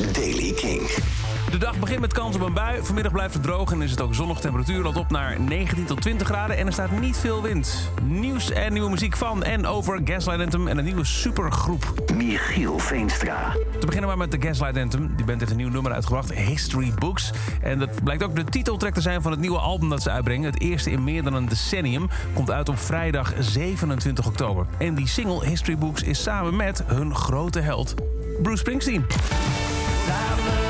Daily King. De dag begint met kans op een bui. Vanmiddag blijft het droog en is het ook zonnig. Temperatuur loopt op naar 19 tot 20 graden en er staat niet veel wind. Nieuws en nieuwe muziek van en over Gaslight Anthem en een nieuwe supergroep. Michiel Veenstra. Te beginnen maar met de Gaslight Anthem. Die band heeft een nieuw nummer uitgebracht, History Books. En dat blijkt ook de titeltrack te zijn van het nieuwe album dat ze uitbrengen. Het eerste in meer dan een decennium. Komt uit op vrijdag 27 oktober. En die single History Books is samen met hun grote held Bruce Springsteen. I'm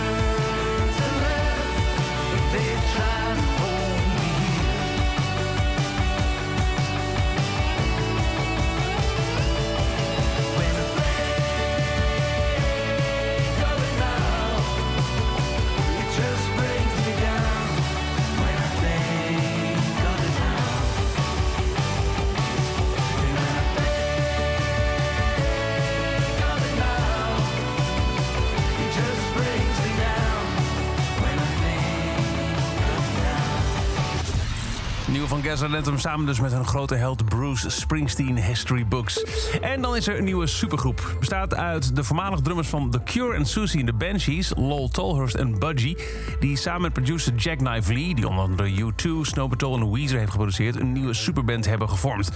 Nieuw van Anthem samen dus met hun grote held Bruce Springsteen History Books. En dan is er een nieuwe supergroep. Bestaat uit de voormalig drummers van The Cure en Susie in the Banshees, Lol Tolhurst en Budgie. Die samen met producer Jack Knife Lee, die onder andere U2, Snow Patrol en Weezer heeft geproduceerd, een nieuwe superband hebben gevormd.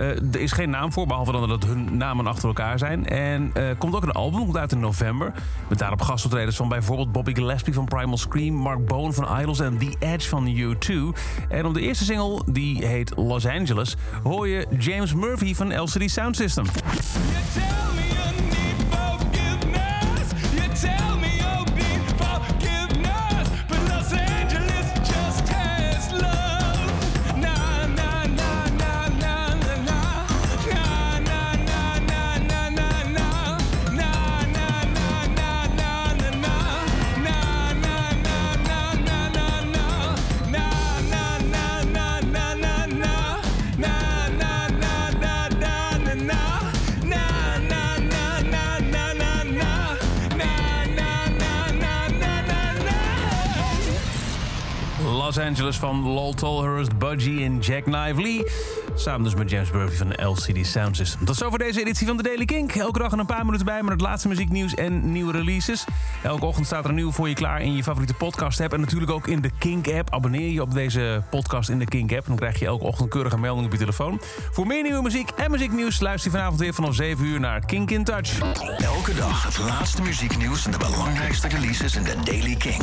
Eh, er is geen naam voor, behalve dan dat hun namen achter elkaar zijn. En er komt ook een album, komt uit in november. Met daarop gastoptredens van bijvoorbeeld Bobby Gillespie van Primal Scream... Mark Bone van Idols en The Edge van U2. En op de eerste single, die heet Los Angeles... hoor je James Murphy van LCD Sound System. Los Angeles van Lol Tolhurst, Budgie en Jack Knife Lee. Samen dus met James Murphy van LCD Sound System. Tot zover deze editie van de Daily Kink. Elke dag een paar minuten bij met het laatste muzieknieuws en nieuwe releases. Elke ochtend staat er nieuw voor je klaar in je favoriete podcast app. En natuurlijk ook in de Kink app. Abonneer je op deze podcast in de Kink app. Dan krijg je elke ochtend keurige melding op je telefoon. Voor meer nieuwe muziek en muzieknieuws luister je vanavond weer vanaf 7 uur naar Kink in Touch. Elke dag het laatste muzieknieuws en de belangrijkste releases in de Daily King.